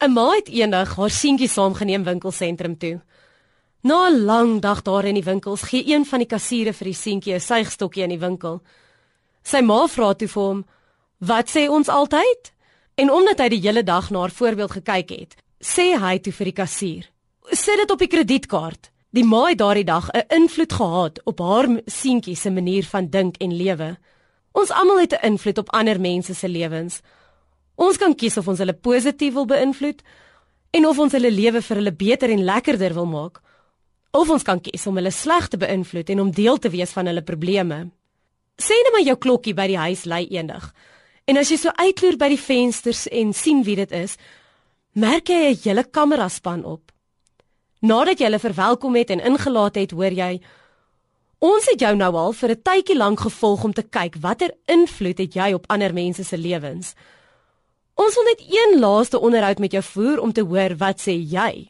'n Ma het eendag haar seentjie saamgeneem winkelsentrum toe. Na 'n lang dag daar in die winkels gee een van die kassiere vir die seentjie 'n suigstokkie in die winkel. Sy ma vra toe vir hom: "Wat sê ons altyd?" En omdat hy die hele dag na haar voorbeeld gekyk het, sê hy toe vir die kassier: "Sit dit op die kredietkaart." Die ma het daardie dag 'n invloed gehad op haar seentjie se manier van dink en lewe. Ons almal het 'n invloed op ander mense se lewens. Ons kan kies of ons hulle positief wil beïnvloed en of ons hulle lewe vir hulle beter en lekkerder wil maak, of ons kan kies om hulle sleg te beïnvloed en om deel te wees van hulle probleme. Sê net maar jou klokkie by die huis lui eendag. En as jy so uitloer by die vensters en sien wie dit is, merk jy 'n hele kameraspan op. Nadat jy hulle verwelkom het en ingelaat het, hoor jy Ons het jou nou al vir 'n tydjie lank gevolg om te kyk watter invloed het jy op ander mense se lewens. Ons wil net een laaste onderhoud met jou voer om te hoor wat sê jy.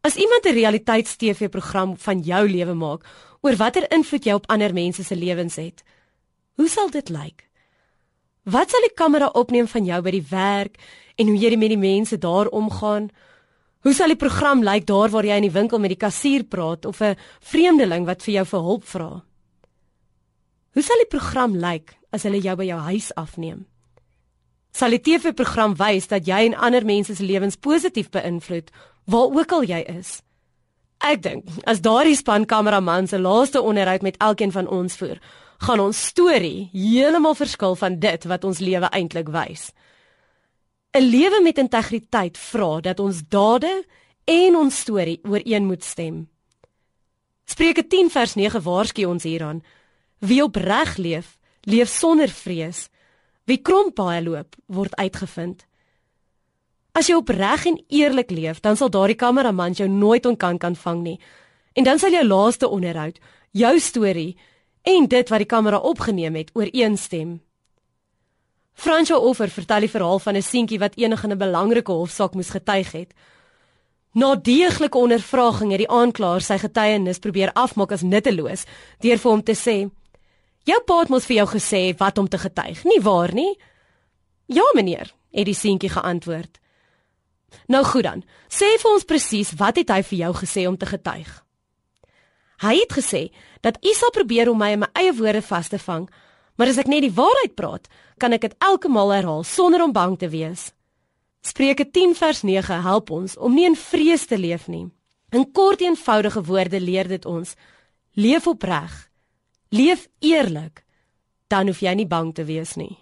As iemand 'n realiteits-TV-program van jou lewe maak oor watter invloed jy op ander mense se lewens het, hoe sal dit lyk? Wat sal die kamera opneem van jou by die werk en hoe jy met die mense daar omgaan? Hoe sal die program lyk daar waar jy in die winkel met die kassier praat of 'n vreemdeling wat vir jou vir hulp vra? Hoe sal die program lyk as hulle jou by jou huis afneem? Sal die TV-program wys dat jy en ander mense se lewens positief beïnvloed waar ook al jy is? Ek dink as daardie span kameraman se laaste onderhoud met elkeen van ons voer, gaan ons storie heeltemal verskil van dit wat ons lewe eintlik wys. 'n Lewe met integriteit vra dat ons dade en ons storie ooreen moet stem. Spreuke 10 vers 9 waarsku ons hieraan: Wie opreg leef, leef sonder vrees. Wie krom paai loop, word uitgevind. As jy opreg en eerlik leef, dan sal daardie kameraman jou nooit onkan kan vang nie. En dan sal jou laaste onderhoud, jou storie en dit wat die kamera opgeneem het, ooreenstem. Fransjo Offer vertel die verhaal van 'n seentjie wat eendag in 'n belangrike hofsaak moes getuig het. Na deeglike ondervraging het die aanklaer sy getuienis probeer afmaak as nutteloos deur vir hom te sê: "Jou pa het mos vir jou gesê wat om te getuig, nie waar nie?" "Ja, meneer," het die seentjie geantwoord. "Nou goed dan, sê vir ons presies wat het hy vir jou gesê om te getuig?" Hy het gesê dat u sal probeer om my in my eie woorde vas te vang, Maar as ek net die waarheid praat, kan ek dit elke maal herhaal sonder om bang te wees. Spreuke 10 vers 9 help ons om nie in vrees te leef nie. In kort eenvoudige woorde leer dit ons: leef opreg, leef eerlik, dan hoef jy nie bang te wees nie.